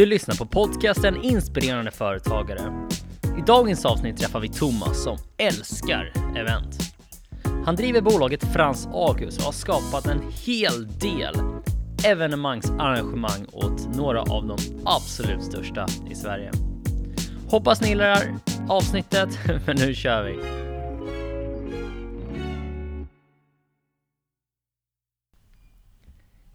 Du lyssnar på podcasten Inspirerande företagare. I dagens avsnitt träffar vi Thomas som älskar event. Han driver bolaget Frans August och har skapat en hel del evenemangsarrangemang åt några av de absolut största i Sverige. Hoppas ni gillar avsnittet, men nu kör vi!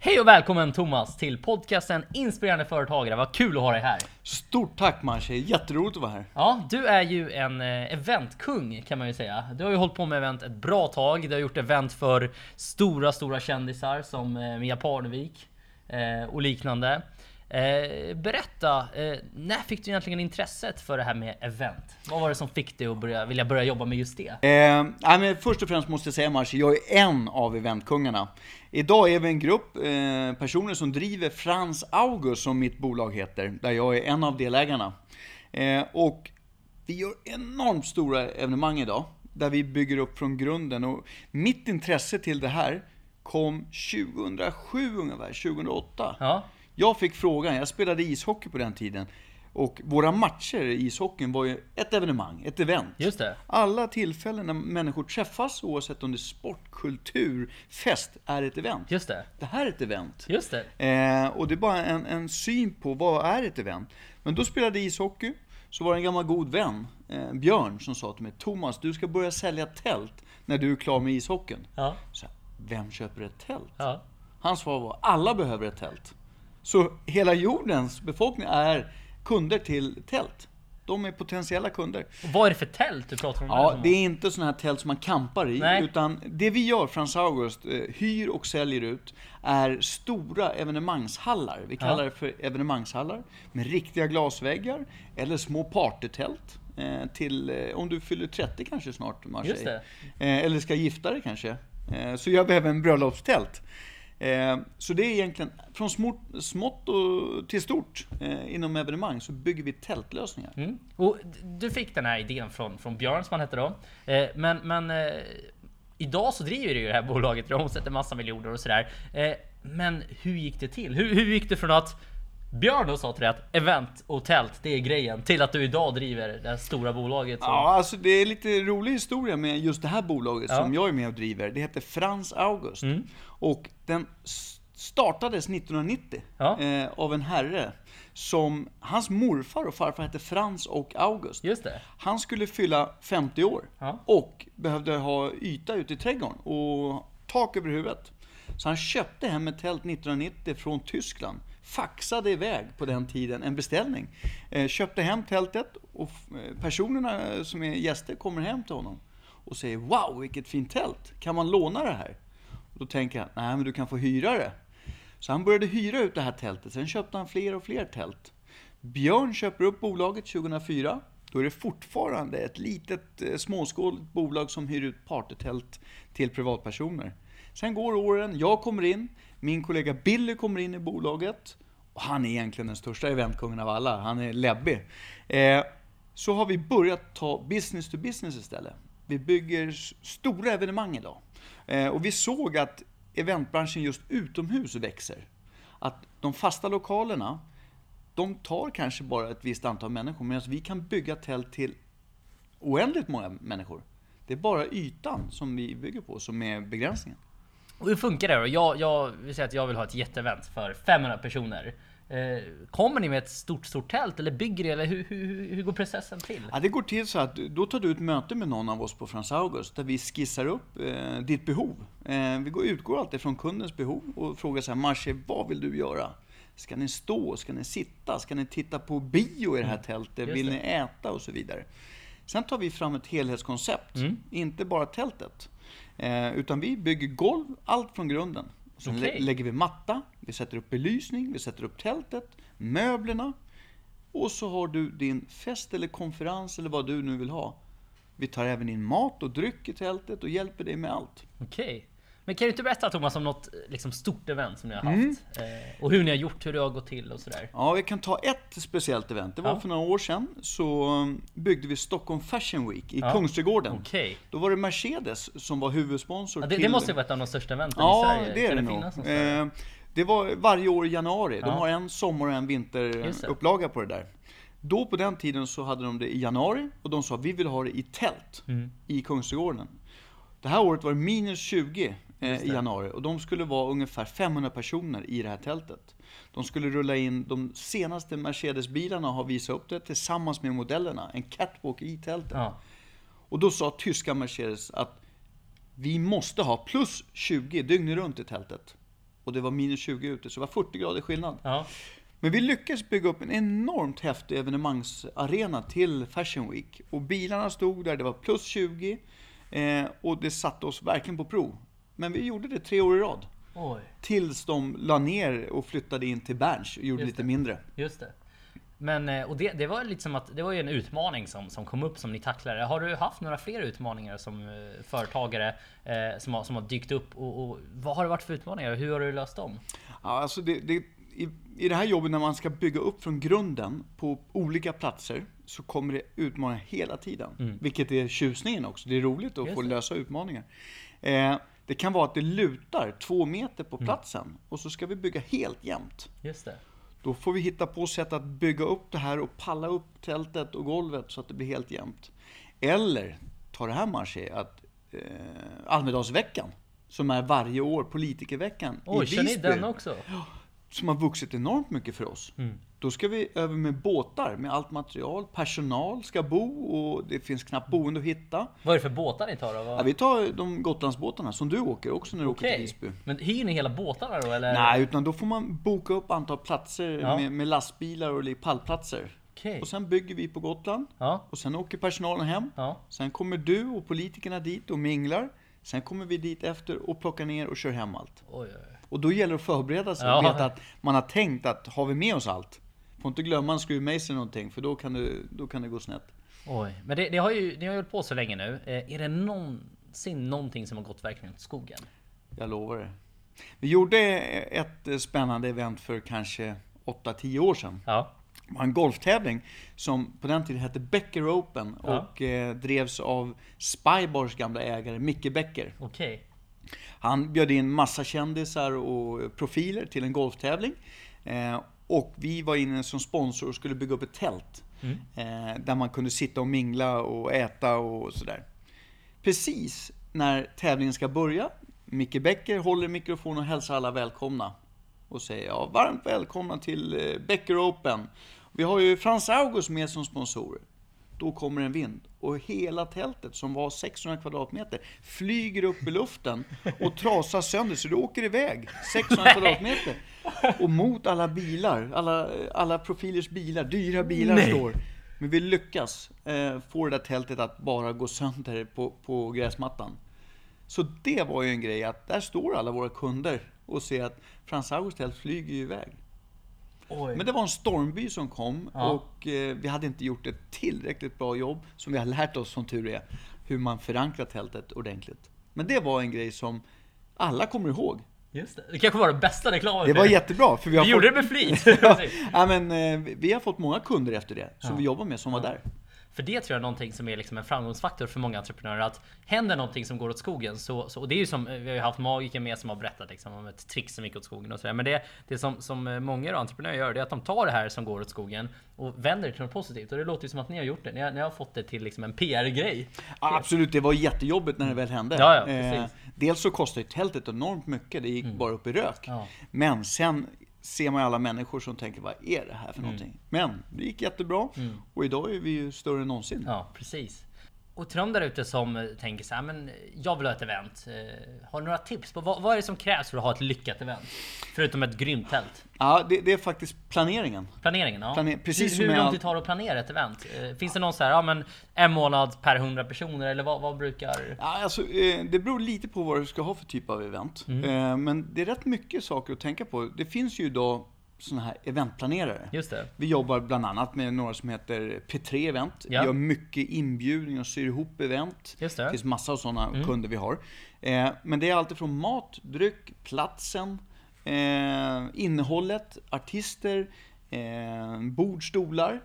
Hej och välkommen Thomas till podcasten Inspirerande företagare. Vad kul att ha dig här. Stort tack Manche, jätteroligt att vara här. Ja, du är ju en eh, eventkung kan man ju säga. Du har ju hållit på med event ett bra tag. Du har gjort event för stora, stora kändisar som eh, Mia Parnevik eh, och liknande. Eh, berätta, eh, när fick du egentligen intresset för det här med event? Vad var det som fick dig att börja, vilja börja jobba med just det? Eh, men först och främst måste jag säga Marci, jag är en av eventkungarna. Idag är vi en grupp eh, personer som driver Frans August, som mitt bolag heter, där jag är en av delägarna. Eh, och vi gör enormt stora evenemang idag, där vi bygger upp från grunden. Och mitt intresse till det här kom 2007 ungefär, 2008. Ja. Jag fick frågan, jag spelade ishockey på den tiden. Och våra matcher i ishockeyn var ju ett evenemang, ett event. Just det. Alla tillfällen när människor träffas, oavsett om det är sport, kultur, fest, är ett event. Just det. Det här är ett event. Just det. Eh, och det är bara en, en, syn på vad är ett event. Men då spelade ishockey, så var det en gammal god vän, eh, Björn, som sa till mig, Thomas, du ska börja sälja tält när du är klar med ishockeyn. Ja. Så, vem köper ett tält? Ja. Hans svar var, alla behöver ett tält. Så hela jordens befolkning är kunder till tält. De är potentiella kunder. Och vad är det för tält du pratar om? Ja, det är inte sådana här tält som man campar i. Nej. Utan det vi gör, Frans August, eh, hyr och säljer ut, är stora evenemangshallar. Vi kallar ja. det för evenemangshallar. Med riktiga glasväggar, eller små partytält. Eh, till, eh, om du fyller 30 kanske snart, Marseille. Eller ska gifta dig kanske. Så gör vi även bröllopstält. Eh, så det är egentligen från smått, smått och till stort eh, inom evenemang så bygger vi tältlösningar. Mm. Och du fick den här idén från, från Björn som han hette då. Eh, men men eh, idag så driver du ju det här bolaget, du omsätter massa miljoner och sådär. Eh, men hur gick det till? Hur, hur gick det från att Björn då sa till dig att event och tält, det är grejen. Till att du idag driver det här stora bolaget. Som... Ja, alltså det är lite rolig historia med just det här bolaget ja. som jag är med och driver. Det heter Frans August. Mm. Och den startades 1990 ja. eh, av en herre som, hans morfar och farfar hette Frans och August. Just det. Han skulle fylla 50 år ja. och behövde ha yta ute i trädgården och tak över huvudet. Så han köpte hem ett tält 1990 från Tyskland faxade iväg på den tiden en beställning. Eh, köpte hem tältet och eh, personerna eh, som är gäster kommer hem till honom och säger Wow, vilket fint tält! Kan man låna det här? Och då tänker han nej men du kan få hyra det. Så han började hyra ut det här tältet, sen köpte han fler och fler tält. Björn köper upp bolaget 2004. Då är det fortfarande ett litet eh, småskåligt bolag som hyr ut partytält till privatpersoner. Sen går åren, jag kommer in, min kollega Billy kommer in i bolaget. Och han är egentligen den största eventkungen av alla. Han är läbbig. Eh, så har vi börjat ta business to business istället. Vi bygger stora evenemang idag. Eh, och vi såg att eventbranschen just utomhus växer. Att de fasta lokalerna, de tar kanske bara ett visst antal människor, medan vi kan bygga tält till oändligt många människor. Det är bara ytan som vi bygger på som är begränsningen. Och hur funkar det då? Jag, jag vill säga att jag vill ha ett jätteevent för 500 personer. Eh, kommer ni med ett stort, stort tält eller bygger det? Eller hur, hur, hur går processen till? Ja, det går till så att då tar du ett möte med någon av oss på Frans August där vi skissar upp eh, ditt behov. Eh, vi går, utgår alltid från kundens behov och frågar så här, Marche, vad vill du göra? Ska ni stå? Ska ni sitta? Ska ni titta på bio i det här mm. tältet? Vill ni äta? Och så vidare. Sen tar vi fram ett helhetskoncept, mm. inte bara tältet. Eh, utan vi bygger golv, allt från grunden. Sen okay. lägger vi matta, vi sätter upp belysning, vi sätter upp tältet, möblerna. Och så har du din fest eller konferens eller vad du nu vill ha. Vi tar även in mat och dryck i tältet och hjälper dig med allt. Okej. Okay. Men kan du inte berätta Thomas om något liksom, stort event som ni har haft? Mm. Eh, och hur ni har gjort, hur det har gått till och sådär. Ja, vi kan ta ett speciellt event. Det var ja. för några år sedan. Så um, byggde vi Stockholm Fashion Week i ja. Kungsträdgården. Okay. Då var det Mercedes som var huvudsponsor ja, det, till... Det måste ju vara ett av de största eventen ja, i Sverige. Ja, det är det, det nog. Eh, Det var varje år i januari. De har en sommar och en vinterupplaga på det där. Då på den tiden så hade de det i januari och de sa vi vill ha det i tält mm. i Kungsträdgården. Det här året var det minus 20 eh, i januari och de skulle vara ungefär 500 personer i det här tältet. De skulle rulla in de senaste Mercedes-bilarna och ha visat upp det tillsammans med modellerna. En catwalk i tältet. Ja. Och då sa tyska Mercedes att vi måste ha plus 20 dygnet runt i tältet. Och det var minus 20 ute, så det var 40 grader skillnad. Ja. Men vi lyckades bygga upp en enormt häftig evenemangsarena till Fashion Week. Och bilarna stod där, det var plus 20. Eh, och det satte oss verkligen på prov. Men vi gjorde det tre år i rad. Oj. Tills de la ner och flyttade in till Berns och gjorde Just lite det. mindre. Just det. Men eh, och det, det var lite som att det var ju en utmaning som, som kom upp som ni tacklade. Har du haft några fler utmaningar som eh, företagare eh, som, har, som har dykt upp? Och, och, vad har det varit för utmaningar? Hur har du löst dem? Ja, alltså det, det, i, I det här jobbet när man ska bygga upp från grunden på olika platser så kommer det utmaningar hela tiden. Mm. Vilket är tjusningen också. Det är roligt att Just få lösa utmaningar. Eh, det kan vara att det lutar två meter på mm. platsen mm. och så ska vi bygga helt jämnt. Just det. Då får vi hitta på sätt att bygga upp det här och palla upp tältet och golvet så att det blir helt jämnt. Eller, ta det här Marché, att eh, Almedalsveckan, som är varje år, politikerveckan Oj, i Visby. Oj, känner ni den också? Som har vuxit enormt mycket för oss. Mm. Då ska vi över med båtar med allt material. Personal ska bo och det finns knappt boende att hitta. Vad är det för båtar ni tar då? Ja, vi tar de Gotlandsbåtarna som du åker också när du okay. åker till Visby. Men hyr ni hela båtarna då eller? Nej, utan då får man boka upp antal platser ja. med, med, lastbilar och pallplatser. Okay. Och sen bygger vi på Gotland. Ja. Och sen åker personalen hem. Ja. Sen kommer du och politikerna dit och minglar. Sen kommer vi dit efter och plockar ner och kör hem allt. Oj, oj. Och då gäller det att förbereda sig och veta att man har tänkt att har vi med oss allt? Får inte glömma en skruvmejsel eller någonting för då kan det, då kan det gå snett. Oj, men det, det har ju, ni har gjort på så länge nu. Eh, är det någonsin någonting som har gått verkligen åt skogen? Jag lovar det. Vi gjorde ett spännande event för kanske 8-10 år sedan. Ja. Det var en golftävling som på den tiden hette Becker Open ja. och eh, drevs av Spybars gamla ägare Micke Becker. Okay. Han bjöd in massa kändisar och profiler till en golftävling. Eh, och vi var inne som sponsor och skulle bygga upp ett tält. Mm. Eh, där man kunde sitta och mingla och äta och sådär. Precis när tävlingen ska börja, Micke Becker håller mikrofonen och hälsar alla välkomna. Och säger ja, varmt välkomna till eh, Becker Open. Vi har ju Frans August med som sponsor. Då kommer en vind och hela tältet som var 600 kvadratmeter flyger upp i luften och trasar sönder så det åker iväg 600 kvadratmeter. Och mot alla bilar, alla, alla profilers bilar, dyra bilar Nej. står. Men vi lyckas eh, få det där tältet att bara gå sönder på, på gräsmattan. Så det var ju en grej att där står alla våra kunder och ser att Frans August tält flyger iväg. Oj. Men det var en stormby som kom ja. och eh, vi hade inte gjort ett tillräckligt bra jobb, som vi har lärt oss som tur är, hur man förankrar tältet ordentligt. Men det var en grej som alla kommer ihåg. Just det. det kanske var den bästa reklamen. Det var jättebra. För vi, har vi fått... gjorde det med flit. ja, men, eh, vi har fått många kunder efter det, som ja. vi jobbar med, som var där. För det tror jag är någonting som är liksom en framgångsfaktor för många entreprenörer. Att händer någonting som går åt skogen så, så och det är ju som vi har ju haft magiker med som har berättat liksom, om ett trick som gick åt skogen och sådär. Men det, det som, som många entreprenörer gör det är att de tar det här som går åt skogen och vänder det till något positivt. Och det låter ju som att ni har gjort det. Ni har, ni har fått det till liksom en PR-grej. Ja, absolut, det var jättejobbigt när det väl hände. Ja, ja, eh, dels så kostade tältet enormt mycket. Det gick mm. bara upp i rök. Men sen ser man ju alla människor som tänker, vad är det här för mm. någonting? Men det gick jättebra mm. och idag är vi ju större än någonsin. Ja, precis. Och till de där ute som tänker så här, men jag vill ha ett event. Eh, har du några tips på vad, vad är det som krävs för att ha ett lyckat event? Förutom ett grymt tält. Ja, det, det är faktiskt planeringen. Planeringen, ja. Planer precis hur hur lång tid tar det att planera ett event? Eh, finns det någon så här, ja men en månad per hundra personer eller vad, vad brukar? Ja, alltså, eh, det beror lite på vad du ska ha för typ av event. Mm. Men det är rätt mycket saker att tänka på. Det finns ju idag sådana här eventplanerare. Just det. Vi jobbar bland annat med några som heter P3 Event. Ja. Vi gör mycket inbjudningar och syr ihop event. Just det. det finns massa av sådana mm. kunder vi har. Eh, men det är alltid från mat, dryck, platsen, eh, innehållet, artister, eh, bord, stolar.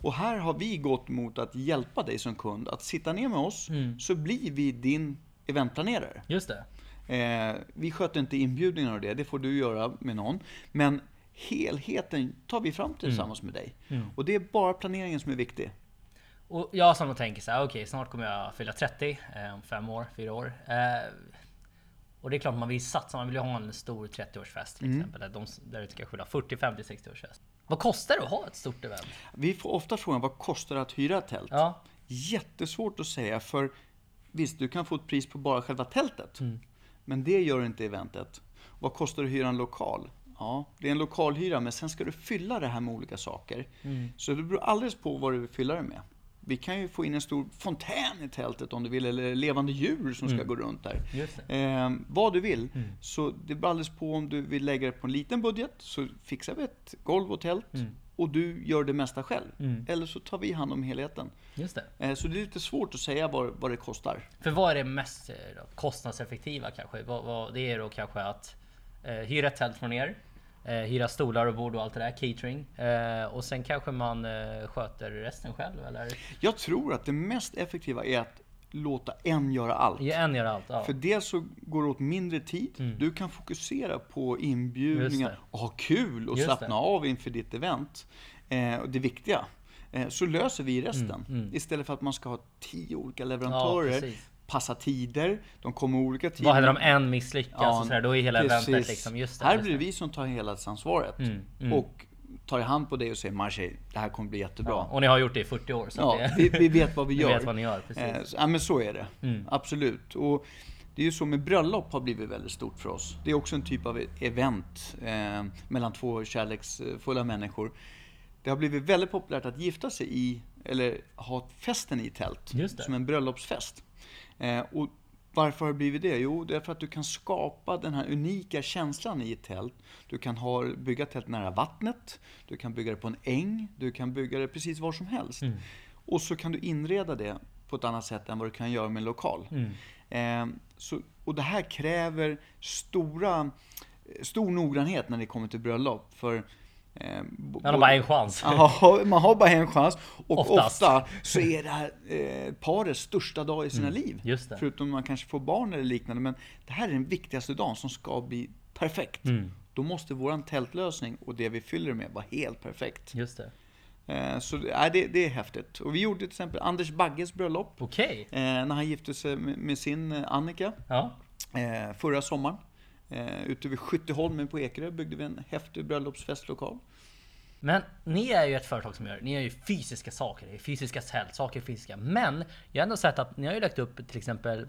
Och här har vi gått mot att hjälpa dig som kund att sitta ner med oss, mm. så blir vi din eventplanerare. Just det. Eh, vi sköter inte inbjudningar och det, det får du göra med någon. Men helheten tar vi fram tillsammans mm. med dig. Mm. Och det är bara planeringen som är viktig. Och jag som tänker så här, okej okay, snart kommer jag fylla 30 eh, om fem år, fyra år. Eh, och det är klart man vill satsa, man vill ju ha en stor 30-årsfest till mm. exempel. Där de där ska skjuta 40, 50, 60-årsfest. Vad kostar det att ha ett stort event? Vi får ofta frågan, vad kostar det att hyra ett tält? Ja. Jättesvårt att säga, för visst, du kan få ett pris på bara själva tältet. Mm. Men det gör inte eventet. Vad kostar det att hyra en lokal? Ja, det är en lokalhyra, men sen ska du fylla det här med olika saker. Mm. Så det beror alldeles på vad du vill fylla det med. Vi kan ju få in en stor fontän i tältet om du vill, eller levande djur som ska mm. gå runt där. Eh, vad du vill. Mm. Så det beror alldeles på om du vill lägga det på en liten budget, så fixar vi ett golv och tält. Mm. Och du gör det mesta själv. Mm. Eller så tar vi hand om helheten. Just det. Eh, så det är lite svårt att säga vad, vad det kostar. För vad är det mest eh, kostnadseffektiva kanske? Vad, vad, det är då kanske att eh, hyra ett tält från er hyra stolar och bord och allt det där, catering. Eh, och sen kanske man eh, sköter resten själv eller? Jag tror att det mest effektiva är att låta en göra allt. Ja, en göra allt ja. För dels så går det åt mindre tid. Mm. Du kan fokusera på inbjudningar och ha kul och Just slappna det. av inför ditt event. Eh, det viktiga. Eh, så löser vi resten. Mm, mm. Istället för att man ska ha tio olika leverantörer. Ja, passa tider, de kommer olika tider. Vad händer om en misslyckas? Ja, och sådär, då är hela precis. eventet liksom, just det. Här blir det vi som tar helhetsansvaret. Mm, mm. Och tar i hand på det och säger Marche, det här kommer bli jättebra. Ja, och ni har gjort det i 40 år. Så ja, det... vi, vi, vet vad vi gör. Vi vet vad ni gör, precis. Eh, ja men så är det. Mm. Absolut. Och det är ju så med bröllop har blivit väldigt stort för oss. Det är också en typ av event eh, mellan två kärleksfulla människor. Det har blivit väldigt populärt att gifta sig i, eller ha festen i tält. Som en bröllopsfest. Eh, och varför har det blivit det? Jo, det är för att du kan skapa den här unika känslan i ett tält. Du kan ha, bygga tält nära vattnet, du kan bygga det på en äng, du kan bygga det precis var som helst. Mm. Och så kan du inreda det på ett annat sätt än vad du kan göra med en lokal. Mm. Eh, så, och det här kräver stora, stor noggrannhet när det kommer till bröllop. För man har bara en chans. Ja, man har bara en chans. Och Oftast. ofta så är det här eh, parets största dag i sina mm, liv. Just det. Förutom man kanske får barn eller liknande. Men det här är den viktigaste dagen som ska bli perfekt. Mm. Då måste vår tältlösning och det vi fyller med vara helt perfekt. Just det. Eh, så äh, det, det är häftigt. Och vi gjorde till exempel Anders Bagges bröllop. Okay. Eh, när han gifte sig med, med sin eh, Annika. Ja. Eh, förra sommaren. Eh, ute vid Skytteholmen på Ekerö byggde vi en häftig bröllopsfestlokal. Men ni är ju ett företag som gör, ni gör ju fysiska saker, fysiska tält, saker fysiska. Men jag har ändå sett att ni har ju lagt upp till exempel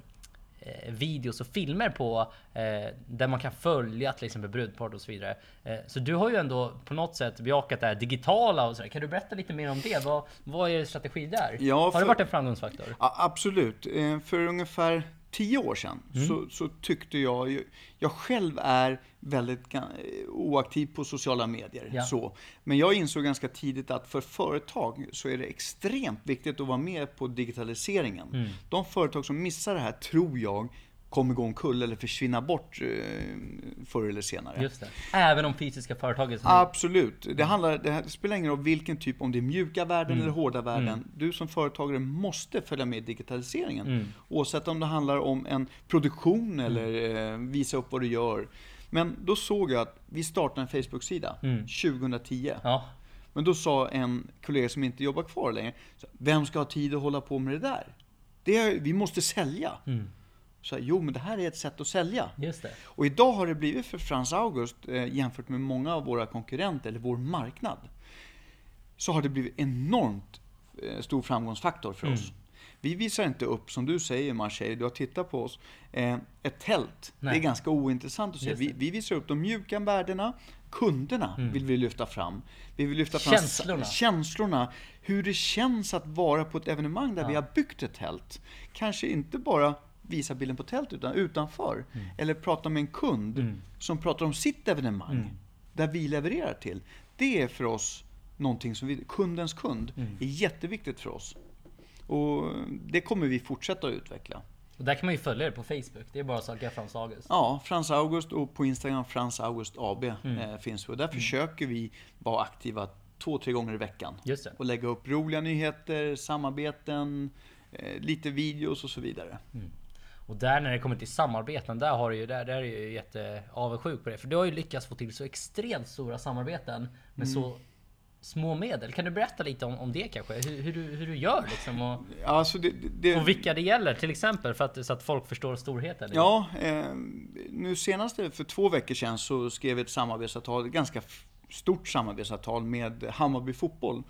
eh, videos och filmer på eh, där man kan följa till exempel brudparet och så vidare. Eh, så du har ju ändå på något sätt bejakat det här digitala och sådär. Kan du berätta lite mer om det? Vad, vad är strategi där? Ja, för, har det varit en framgångsfaktor? Ja, absolut. Eh, för ungefär tio år sedan mm. så, så, tyckte jag, jag själv är väldigt oaktiv på sociala medier. Ja. Så. Men jag insåg ganska tidigt att för företag så är det extremt viktigt att vara med på digitaliseringen. Mm. De företag som missar det här tror jag kommer gå omkull eller försvinna bort eh, förr eller senare. Just det. Även om fysiska företaget? Absolut. Det, handlar, det spelar ingen roll vilken typ, om det är mjuka värden mm. eller hårda värden. Mm. Du som företagare måste följa med digitaliseringen. Mm. Oavsett om det handlar om en produktion mm. eller eh, visa upp vad du gör. Men då såg jag att vi startade en Facebook-sida 2010. Mm. Ja. Men då sa en kollega som inte jobbar kvar längre, vem ska ha tid att hålla på med det där? Det, vi måste sälja. Så jo, men det här är ett sätt att sälja. Just det. Och idag har det blivit för Frans August, eh, jämfört med många av våra konkurrenter, eller vår marknad, så har det blivit enormt eh, stor framgångsfaktor för mm. oss. Vi visar inte upp, som du säger Marseille, du har tittat på oss, eh, ett tält. Nej. Det är ganska ointressant att se. Vi, vi, visar upp de mjuka värdena, kunderna mm. vill vi lyfta fram. Vi vill lyfta fram känslorna. känslorna. Hur det känns att vara på ett evenemang där ja. vi har byggt ett tält. Kanske inte bara visa bilden på tält utan utanför. Mm. Eller prata med en kund mm. som pratar om sitt evenemang. Mm. Där vi levererar till. Det är för oss någonting som vi, kundens kund, mm. är jätteviktigt för oss. Och det kommer vi fortsätta att utveckla. Och där kan man ju följa er på Facebook. Det är bara att söka Frans August. Ja, Frans August och på Instagram Frans August AB mm. eh, finns vi. Och där mm. försöker vi vara aktiva två, tre gånger i veckan. Just det. Och lägga upp roliga nyheter, samarbeten, eh, lite videos och så vidare. Mm. Och där när det kommer till samarbeten, där har du ju, där, där är jag ju jätte avundsjuk på det. För du har ju lyckats få till så extremt stora samarbeten med mm. så små medel. Kan du berätta lite om, om det kanske? Hur, hur, du, hur du gör liksom? Och, alltså det, det, och vilka det gäller till exempel, för att, så att folk förstår storheten? Ja, eh, nu senaste, för två veckor sedan, så skrev vi ett samarbetsavtal, ett ganska stort samarbetsavtal med Hammarby Fotboll.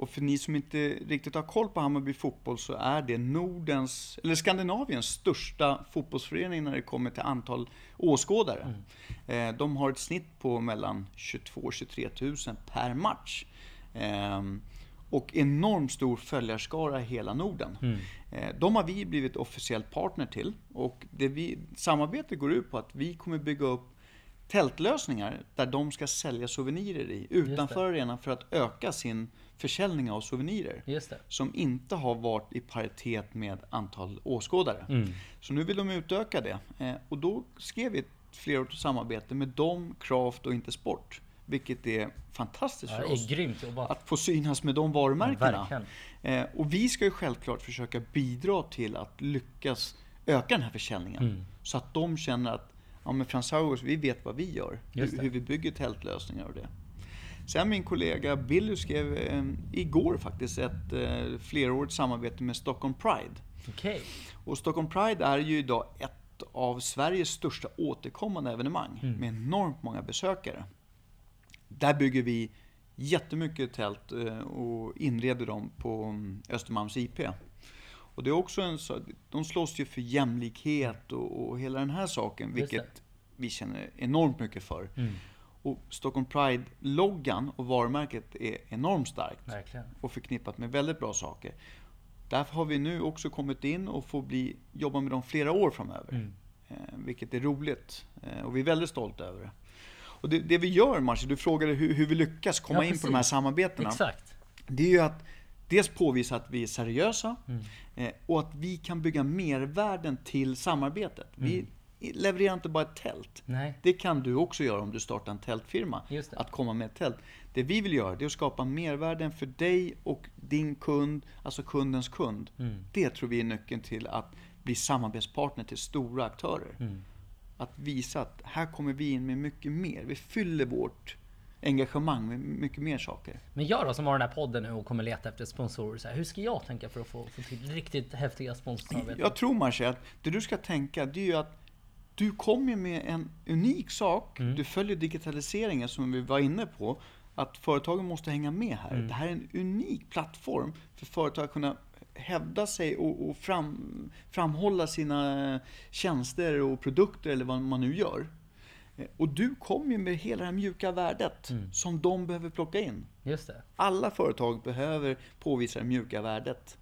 Och för ni som inte riktigt har koll på Hammarby Fotboll så är det Nordens, eller Skandinaviens största fotbollsförening när det kommer till antal åskådare. Mm. De har ett snitt på mellan 22 23 000 per match. Ehm, och enormt stor följarskara i hela Norden. Mm. Eh, de har vi blivit officiellt partner till. Och det vi, samarbetet går ut på att vi kommer bygga upp tältlösningar där de ska sälja souvenirer i utanför arenan för att öka sin försäljning av souvenirer. Som inte har varit i paritet med antal åskådare. Mm. Så nu vill de utöka det. Eh, och då skrev vi ett flerårigt samarbete med dem, Craft och Intersport. Vilket är fantastiskt för oss. Att få synas med de varumärkena. Ja, och vi ska ju självklart försöka bidra till att lyckas öka den här försäljningen. Mm. Så att de känner att ja, men Frans Hauers, vi vet vad vi gör. Hur, hur, vi bygger tältlösningar och det. Sen min kollega Billy skrev eh, igår faktiskt ett eh, flerårigt samarbete med Stockholm Pride. Okay. Och Stockholm Pride är ju idag ett av Sveriges största återkommande evenemang mm. med enormt många besökare. Där bygger vi jättemycket tält eh, och inreder dem på mm, Östermalms IP. Och det är också en de slåss ju för jämlikhet och, och hela den här saken, vilket vi känner enormt mycket för. Mm. Och Stockholm Pride-loggan och varumärket är enormt starkt. Verkligen. Och förknippat med väldigt bra saker. Därför har vi nu också kommit in och får bli, jobba med dem flera år framöver. Mm. Eh, vilket är roligt. Eh, och vi är väldigt stolta över det. Och det, det vi gör Marci, du frågade hur, hur vi lyckas komma ja, in på de här samarbetena. Exakt. Det är ju att dels påvisa att vi är seriösa mm. eh, och att vi kan bygga mervärden till samarbetet. Mm. Vi levererar inte bara ett tält. Nej. Det kan du också göra om du startar en tältfirma. Att komma med ett tält. Det vi vill göra det är att skapa mervärden för dig och din kund, alltså kundens kund. Mm. Det tror vi är nyckeln till att bli samarbetspartner till stora aktörer. Mm. Att visa att här kommer vi in med mycket mer. Vi fyller vårt engagemang med mycket mer saker. Men jag då som har den här podden nu och kommer leta efter sponsorer. Så här, hur ska jag tänka för att få, få till riktigt häftiga sponsorsamarbeten? Jag tror Marcia att det du ska tänka det är ju att du kommer med en unik sak. Mm. Du följer digitaliseringen som vi var inne på. Att företagen måste hänga med här. Mm. Det här är en unik plattform för företag att kunna hävda sig och, och fram, framhålla sina tjänster och produkter eller vad man nu gör. Eh, och du kommer ju med hela det här mjuka värdet mm. som de behöver plocka in. Just det. Alla företag behöver påvisa det mjuka värdet.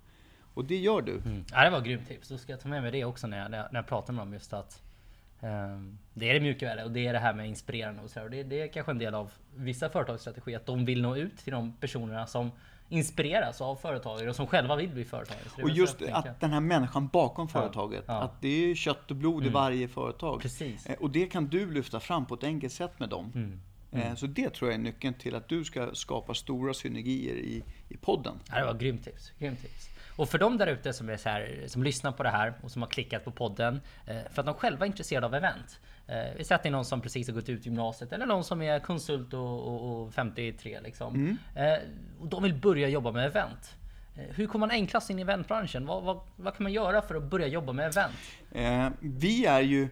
Och det gör du. Mm. Ja, det var ett grymt tips. Då ska jag ta med mig det också när jag, när jag pratar med dem. Just att det är det mjuka värdet och det är det här med inspirerande och så. Och det, det är kanske en del av vissa företagsstrategi att de vill nå ut till de personerna som inspireras av företagare och som själva vill bli företagare. Och just att den här människan bakom företaget. Ja, ja. Att det är kött och blod mm. i varje företag. Precis. Eh, och det kan du lyfta fram på ett enkelt sätt med dem. Mm. Eh, mm. Så det tror jag är nyckeln till att du ska skapa stora synergier i, i podden. Ja, det var grymt tips. Grymt tips. Och för de där ute som, är så här, som lyssnar på det här och som har klickat på podden eh, för att de själva är intresserade av event. Eh, vi säger att det är någon som precis har gått ut gymnasiet eller någon som är konsult och, och, och 53 liksom. Mm. Och de vill börja jobba med event. Hur kommer man enklast in i eventbranschen? Vad, vad, vad, kan man göra för att börja jobba med event? Eh, vi är ju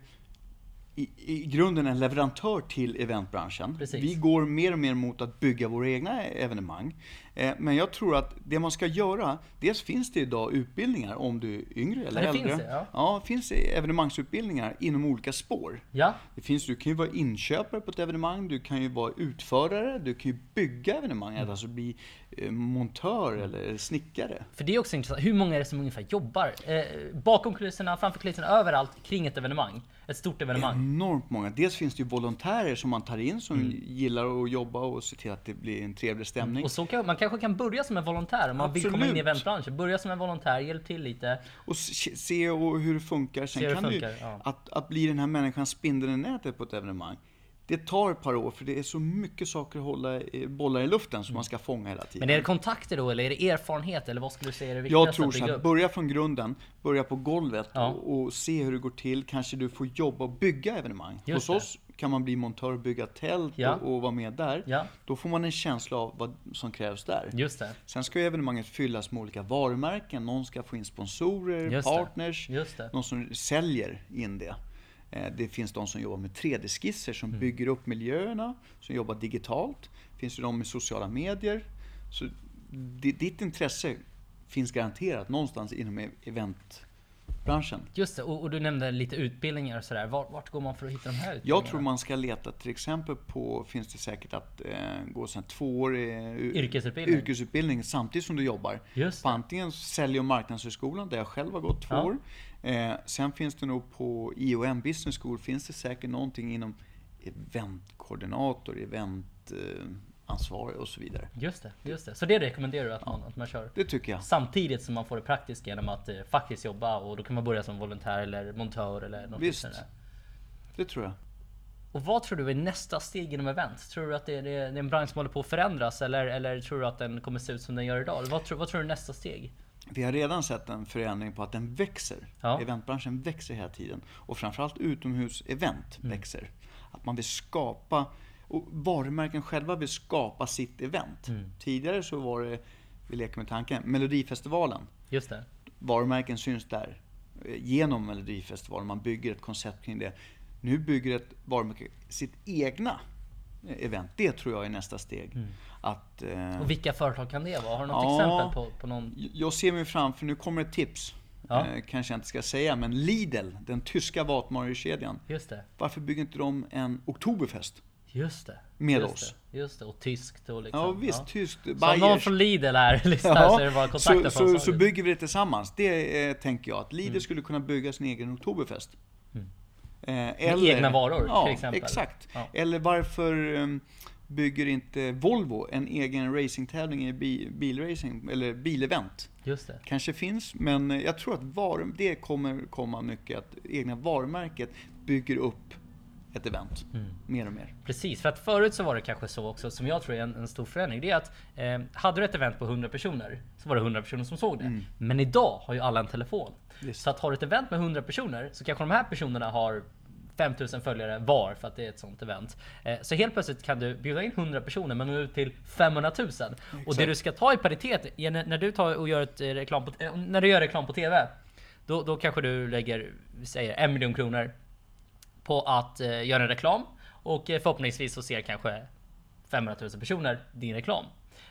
i, i grunden en leverantör till eventbranschen. Precis. Vi går mer och mer mot att bygga våra egna evenemang. Eh, men jag tror att det man ska göra, dels finns det idag utbildningar om du är yngre eller det äldre. Finns det, ja. ja, det finns evenemangsutbildningar inom olika spår. Ja. Det finns, du kan ju vara inköpare på ett evenemang, du kan ju vara utförare, du kan ju bygga evenemanget, mm. alltså bli montör mm. eller snickare. För det är också intressant, hur många är det som ungefär jobbar eh, bakom kulisserna, framför kulisserna, överallt kring ett evenemang? Ett stort evenemang? Enormt många. Dels finns det ju volontärer som man tar in som mm. gillar att jobba och se till att det blir en trevlig stämning. Och så kan, man kanske kan börja som en volontär om man Absolut. vill komma in i eventbranschen. Börja som en volontär, hjälp till lite. Och se och hur det funkar. Sen se kan funkar, du, ja. att, att bli den här människan spindeln i nätet på ett evenemang. Det tar ett par år för det är så mycket saker att hålla bollar i luften som man ska fånga hela tiden. Men är det kontakter då eller är det erfarenhet eller vad skulle du säga är det viktigaste? Jag tror så att börja från grunden, börja på golvet ja. och, och, se hur det går till. Kanske du får jobba och bygga evenemang. Just Hos det. oss kan man bli montör och bygga tält ja. och, och, vara med där. Ja. Då får man en känsla av vad som krävs där. Just det. Sen ska evenemanget fyllas med olika varumärken. Någon ska få in sponsorer, Just partners, någon som säljer in det. Eh, det finns de som jobbar med 3D-skisser som mm. bygger upp miljöerna, som jobbar digitalt. Det finns ju de med sociala medier. Så ditt intresse finns garanterat någonstans inom e- eventbranschen. Just det, och, och, du nämnde lite utbildningar och sådär. Vart, vart, går man för att hitta de här utbildningarna? Jag tror man ska leta till exempel på, finns det säkert att eh, gå en tvåårig yrkesutbildning. yrkesutbildning samtidigt som du jobbar. Just på antingen Sälj och marknadshögskolan, där jag själv har gått två ja. år. Eh, sen finns det nog på IOM Business School finns det säkert någonting inom eventkoordinator, eventansvarig och så vidare. Just det, just det. Så det rekommenderar du att man, att man kör? Det tycker jag. Samtidigt som man får det praktiska genom att eh, faktiskt jobba och då kan man börja som volontär eller montör eller något Visst. Sådär. Det tror jag. Och vad tror du är nästa steg inom event? Tror du att det är, det är en bransch som håller på att förändras eller, eller tror du att den kommer se ut som den gör idag? Vad, tror, vad tror du är nästa steg? Vi har redan sett en förändring på att den växer. Ja. Eventbranschen växer hela tiden. Och framförallt utomhusevent mm. växer. Att man vill skapa, och varumärken själva vill skapa sitt event. Mm. Tidigare så var det, vi leker med tanken, Melodifestivalen. Just det. Varumärken syns där. Genom Melodifestivalen, man bygger ett koncept kring det. Nu bygger ett varumärke sitt egna event. Det tror jag är nästa steg. Mm. Att, eh, och vilka företag kan det vara? Har du något ja, exempel på, på någon? Jag ser mig framför, nu kommer ett tips. Ja. Eh, kanske jag inte ska säga, men Lidl, den tyska matvarukedjan. Just det. Varför bygger inte de en Oktoberfest? Just det. Med just oss. Det, just det, och tyskt och liksom. Ja visst, ja. tyskt. Så om någon från Lidl här lyssnar ja, så är det bara kontakta så, så, så bygger vi det tillsammans. Det eh, tänker jag, att Lidl mm. skulle kunna bygga sin egen Oktoberfest. Mm. Eh, eller, Med egna varor ja, till exempel? Exakt. Ja. Eller varför um, bygger inte Volvo en egen racingtävling i bi, bilracing, eller bilevent? Just det. Kanske finns, men jag tror att var, det kommer komma mycket, att egna varumärket bygger upp ett event. Mm. Mer och mer. Precis, för att förut så var det kanske så också, som jag tror är en, en stor förändring. Det är att eh, hade du ett event på 100 personer så var det 100 personer som såg det. Mm. Men idag har ju alla en telefon. Just. Så att har du ett event med 100 personer så kanske de här personerna har 5000 följare var för att det är ett sånt event. Eh, så helt plötsligt kan du bjuda in 100 personer men nå ut till 500 000. Exakt. Och det du ska ta i paritet, när du tar och gör ett eh, reklam på, eh, när du gör reklam på TV. Då, då kanske du lägger, säger en miljon kronor på att göra en reklam. Och förhoppningsvis så ser kanske 500 000 personer din reklam.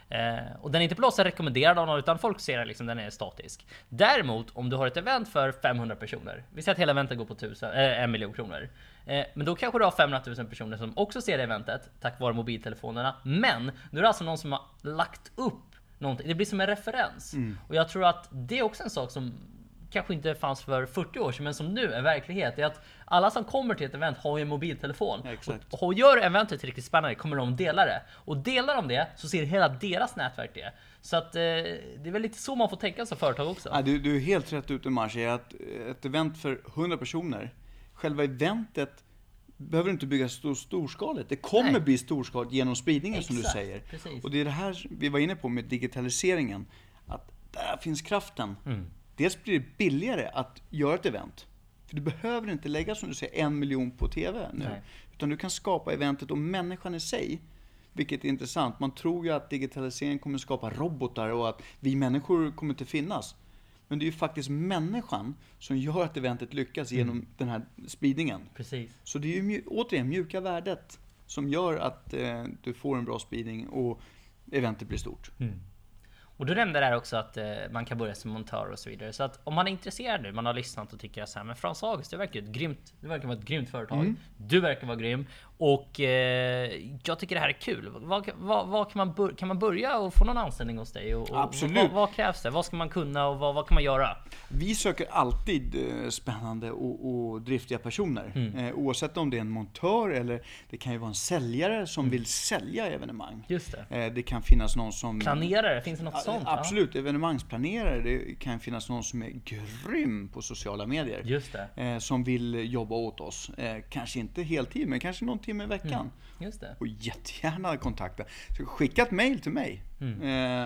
Eh, och den är inte på något sätt rekommenderad av någon utan folk ser den liksom, den är statisk. Däremot om du har ett event för 500 personer, vi säger att hela eventet går på 1000, eh, en miljon kronor. Eh, men då kanske du har 500 000 personer som också ser eventet tack vare mobiltelefonerna. Men nu är det alltså någon som har lagt upp någonting. Det blir som en referens. Mm. Och jag tror att det är också en sak som kanske inte fanns för 40 år sedan, men som nu är verklighet. är att alla som kommer till ett event har ju en mobiltelefon. Exakt. Och, och gör eventet riktigt spännande kommer de dela det. Och delar de det så ser hela deras nätverk det. Så att eh, det är väl lite så man får tänka som företag också. Ja, du, du är helt rätt ute Marci, att ett event för 100 personer, själva eventet behöver inte byggas stor, storskaligt. Det kommer Nej. bli storskaligt genom spridningen Exakt, som du säger. Precis. Och det är det här vi var inne på med digitaliseringen. Att där finns kraften. Mm. Dels blir det billigare att göra ett event. För du behöver inte lägga, som du säger, en miljon på TV nu. Nej. Utan du kan skapa eventet och människan i sig. Vilket är intressant. Man tror ju att digitaliseringen kommer skapa robotar och att vi människor kommer inte finnas. Men det är ju faktiskt människan som gör att eventet lyckas mm. genom den här spridningen. Precis. Så det är ju återigen mjuka värdet som gör att eh, du får en bra spridning och eventet blir stort. Mm. Och du nämnde där också att eh, man kan börja som montör och så vidare. Så att om man är intresserad nu, man har lyssnat och tycker så här, men Frans August, det verkar, ett grymt, det verkar vara ett grymt företag. Mm. Du verkar vara grym. Och eh, jag tycker det här är kul. Vad, vad, vad kan, man kan man börja och få någon anställning hos dig? Och, och Absolut. Vad, vad, krävs det? Vad ska man kunna och vad, kan man göra? Vi söker alltid eh, spännande och, och driftiga personer. Mm. Eh, oavsett om det är en montör eller det kan ju vara en säljare som mm. vill sälja evenemang. Just det. Eh, det kan finnas någon som... Planerare, finns det något sånt? Absolut, ja? evenemangsplanerare. Det kan finnas någon som är grym på sociala medier. Just det. Eh, som vill jobba åt oss. Eh, kanske inte heltid, men kanske någon timme i veckan. Mm. Just det. Och jättegärna kontakta. Så skicka ett mail till mig. Mm.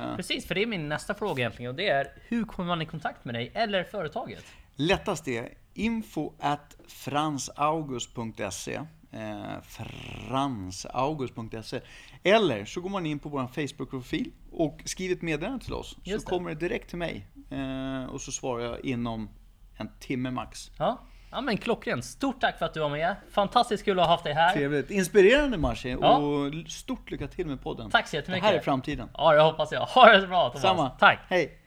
Eh. Precis, för det är min nästa fråga egentligen. Och det är, hur kommer man i kontakt med dig eller företaget? Lättast är info at fransaugust.se eh, fransaugust.se Eller så går man in på vår Facebook-profil och skriver ett meddelande till oss. Just så det. kommer det direkt till mig. Eh, och så svarar jag inom en timme max. Ja. Ja men klockrent. Stort tack för att du var med. Fantastiskt kul att ha haft dig här. Trevligt. Inspirerande Marcin. Ja. Och stort lycka till med podden. Tack så jättemycket. Det här är framtiden. Ja det hoppas jag. Ha det så bra Thomas. Samma. Tack. Hej.